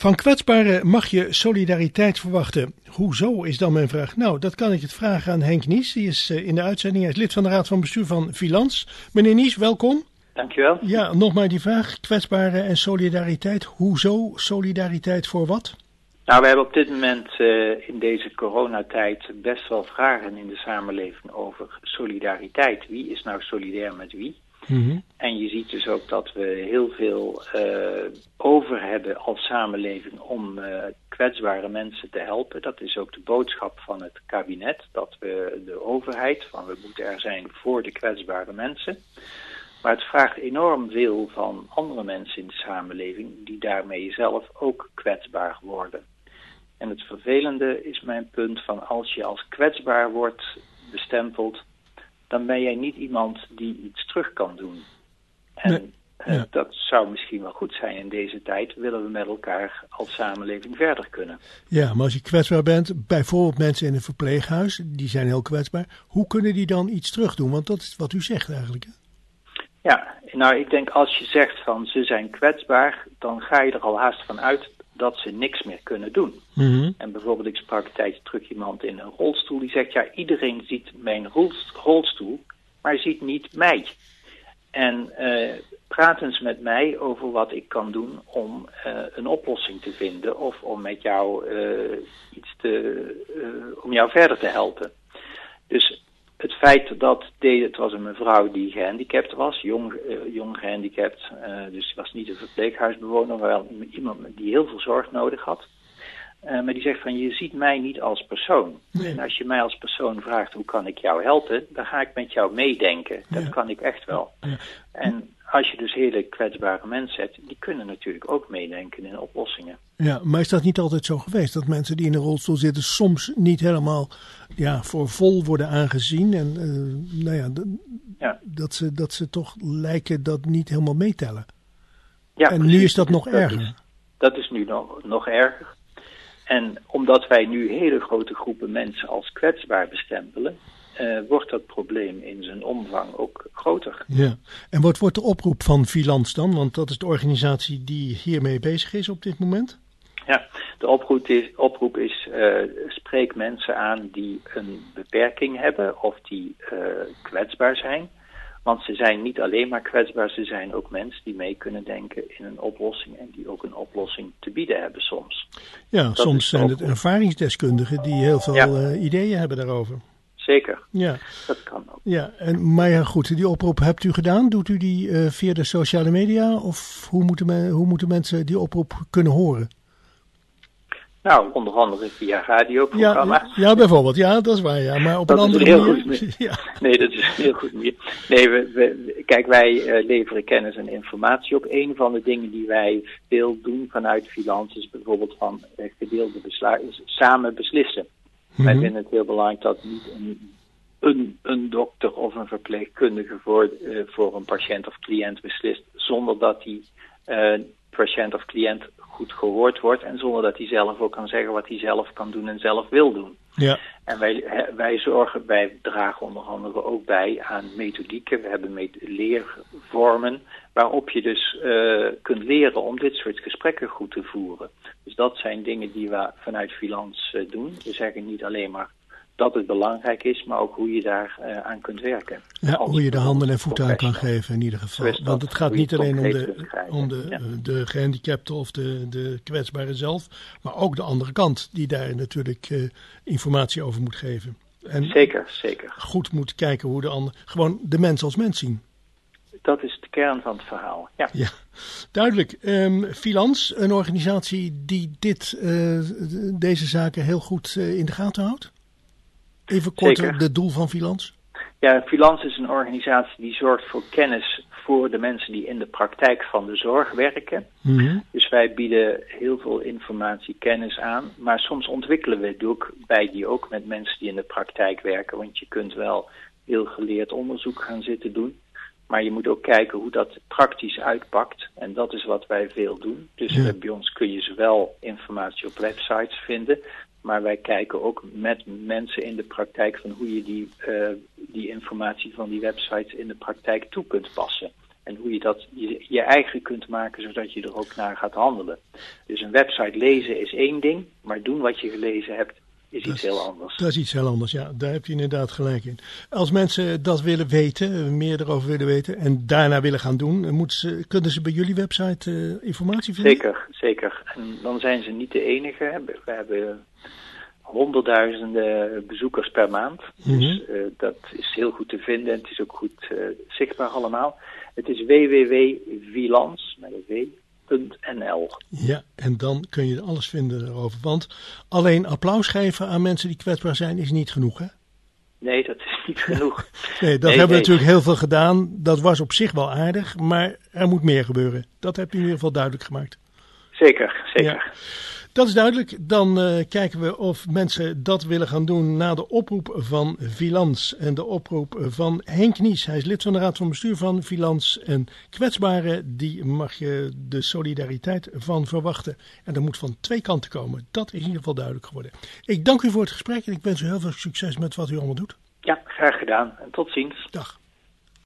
Van kwetsbaren mag je solidariteit verwachten. Hoezo is dan mijn vraag? Nou, dat kan ik het vragen aan Henk Nies. Die is eh, in de uitzending. Hij is lid van de Raad van Bestuur van Filans. Meneer Nies, welkom. Dankjewel. Ja, nog maar die vraag. Kwetsbaren en solidariteit. Hoezo solidariteit voor wat? Nou, we hebben op dit moment uh, in deze coronatijd best wel vragen in de samenleving over solidariteit. Wie is nou solidair met wie? Mm En je ziet dus ook dat we heel veel uh, over hebben als samenleving om uh, kwetsbare mensen te helpen. Dat is ook de boodschap van het kabinet, dat we de overheid, van we moeten er zijn voor de kwetsbare mensen. Maar het vraagt enorm veel van andere mensen in de samenleving die daarmee zelf ook kwetsbaar worden. En het vervelende is mijn punt van als je als kwetsbaar wordt bestempeld, dan ben jij niet iemand die iets terug kan doen. En nee, ja. dat zou misschien wel goed zijn in deze tijd, willen we met elkaar als samenleving verder kunnen. Ja, maar als je kwetsbaar bent, bijvoorbeeld mensen in een verpleeghuis, die zijn heel kwetsbaar, hoe kunnen die dan iets terug doen? Want dat is wat u zegt eigenlijk. Hè? Ja, nou ik denk als je zegt van ze zijn kwetsbaar, dan ga je er al haast van uit dat ze niks meer kunnen doen. Mm -hmm. En bijvoorbeeld, ik sprak een tijdje terug iemand in een rolstoel die zegt, ja, iedereen ziet mijn rolstoel, maar ziet niet mij. En uh, praat eens met mij over wat ik kan doen om uh, een oplossing te vinden of om met jou uh, iets te, om jou verder te helpen. Dus het feit dat deze, het was een mevrouw die gehandicapt was, jong, uh, jong gehandicapt, uh, dus die was niet een verpleeghuisbewoner, maar wel iemand die heel veel zorg nodig had. Uh, maar die zegt van, je ziet mij niet als persoon. Nee. En als je mij als persoon vraagt, hoe kan ik jou helpen, dan ga ik met jou meedenken. Dat ja. kan ik echt wel. Ja. En als je dus hele kwetsbare mensen hebt, die kunnen natuurlijk ook meedenken in oplossingen. Ja, maar is dat niet altijd zo geweest? Dat mensen die in een rolstoel zitten soms niet helemaal ja, voor vol worden aangezien. En uh, nou ja, ja, Dat, ze, dat ze toch lijken dat niet helemaal meetellen. Ja, en precies. nu is dat nog dat erger. Is, dat is nu nog, nog erger. En omdat wij nu hele grote groepen mensen als kwetsbaar bestempelen, uh, wordt dat probleem in zijn omvang ook groter. Ja, en wat wordt de oproep van Filans dan? Want dat is de organisatie die hiermee bezig is op dit moment. Ja, de oproep is, oproep is uh, spreek mensen aan die een beperking hebben of die uh, kwetsbaar zijn. Want ze zijn niet alleen maar kwetsbaar, ze zijn ook mensen die mee kunnen denken in een oplossing en die ook een oplossing te bieden hebben soms. Ja, dat soms zijn het ervaringsdeskundigen die heel veel ja. uh, ideeën hebben daarover. Zeker, ja. dat kan ook. Ja, en, maar ja, goed, die oproep hebt u gedaan. Doet u die uh, via de sociale media of hoe moeten, men, hoe moeten mensen die oproep kunnen horen? Nou, onder andere via radioprogramma's. Ja, ja, bijvoorbeeld. Ja, dat is waar. Ja. Maar op dat een andere is heel manier. Goed ja. Nee, dat is een heel goed manier. Nee, we, we, kijk, wij uh, leveren kennis en informatie op. Een van de dingen die wij veel doen vanuit Filans is bijvoorbeeld van uh, gedeelde besluiten, samen beslissen. Mm-hmm. Wij vinden het heel belangrijk dat niet een, een, een dokter of een verpleegkundige voor, uh, voor een patiënt of cliënt beslist zonder dat die patiënt of cliënt goed gehoord wordt en zonder dat hij zelf ook kan zeggen wat hij zelf kan doen en zelf wil doen. Ja. En wij, wij zorgen, wij dragen onder andere ook bij aan methodieken. We hebben met leervormen waarop je dus uh, kunt leren om dit soort gesprekken goed te voeren. Dus dat zijn dingen die we vanuit Filans uh, doen. We zeggen niet alleen maar dat het belangrijk is, maar ook hoe je daar uh, aan kunt werken. Ja, hoe je de handen en voeten aan kan geven in ieder geval. Want het gaat niet alleen om de, om de, ja. de gehandicapten of de, de kwetsbaren zelf, maar ook de andere kant die daar natuurlijk uh, informatie over moet geven. En zeker, zeker. Goed moet kijken hoe de ander, gewoon de mens als mens zien. Dat is de kern van het verhaal. Ja, ja duidelijk. Um, Filans, een organisatie die dit, uh, deze zaken heel goed in de gaten houdt? Even kort het doel van Filans. Ja, Filans is een organisatie die zorgt voor kennis voor de mensen die in de praktijk van de zorg werken. Mm-hmm. Dus wij bieden heel veel informatie, kennis aan. Maar soms ontwikkelen we het ook bij die ook met mensen die in de praktijk werken. Want je kunt wel heel geleerd onderzoek gaan zitten doen. Maar je moet ook kijken hoe dat praktisch uitpakt. En dat is wat wij veel doen. Dus ja. bij ons kun je zowel informatie op websites vinden. Maar wij kijken ook met mensen in de praktijk van hoe je die, uh, die informatie van die websites in de praktijk toe kunt passen. En hoe je dat je, je, eigen kunt maken, zodat je er ook naar gaat handelen. Dus een website lezen is één ding, maar doen wat je gelezen hebt is iets heel anders. Dat is iets heel anders, ja. Daar heb je inderdaad gelijk in. Als mensen dat willen weten, meer erover willen weten en daarna willen gaan doen, moeten ze, kunnen ze bij jullie website uh, informatie vinden? Zeker, zeker. En dan zijn ze niet de enige. We hebben honderdduizenden bezoekers per maand. Dus uh, dat is heel goed te vinden en het is ook goed uh, zichtbaar allemaal. Het is www.vilans, met een V, ja, en dan kun je alles vinden erover. Want alleen applaus geven aan mensen die kwetsbaar zijn is niet genoeg, hè? Nee, dat is niet genoeg. nee, dat hebben we natuurlijk heel veel gedaan. Dat was op zich wel aardig, maar er moet meer gebeuren. Dat heb je in ieder geval duidelijk gemaakt. Zeker, zeker. Ja. Dat is duidelijk. Dan uh, kijken we of mensen dat willen gaan doen na de oproep van Vilans en de oproep van Henk Nies. Hij is lid van de Raad van Bestuur van Vilans. En kwetsbaren, die mag je de solidariteit van verwachten. En dat moet van twee kanten komen. Dat is in ieder geval duidelijk geworden. Ik dank u voor het gesprek en ik wens u heel veel succes met wat u allemaal doet. Ja, graag gedaan. En tot ziens. Dag.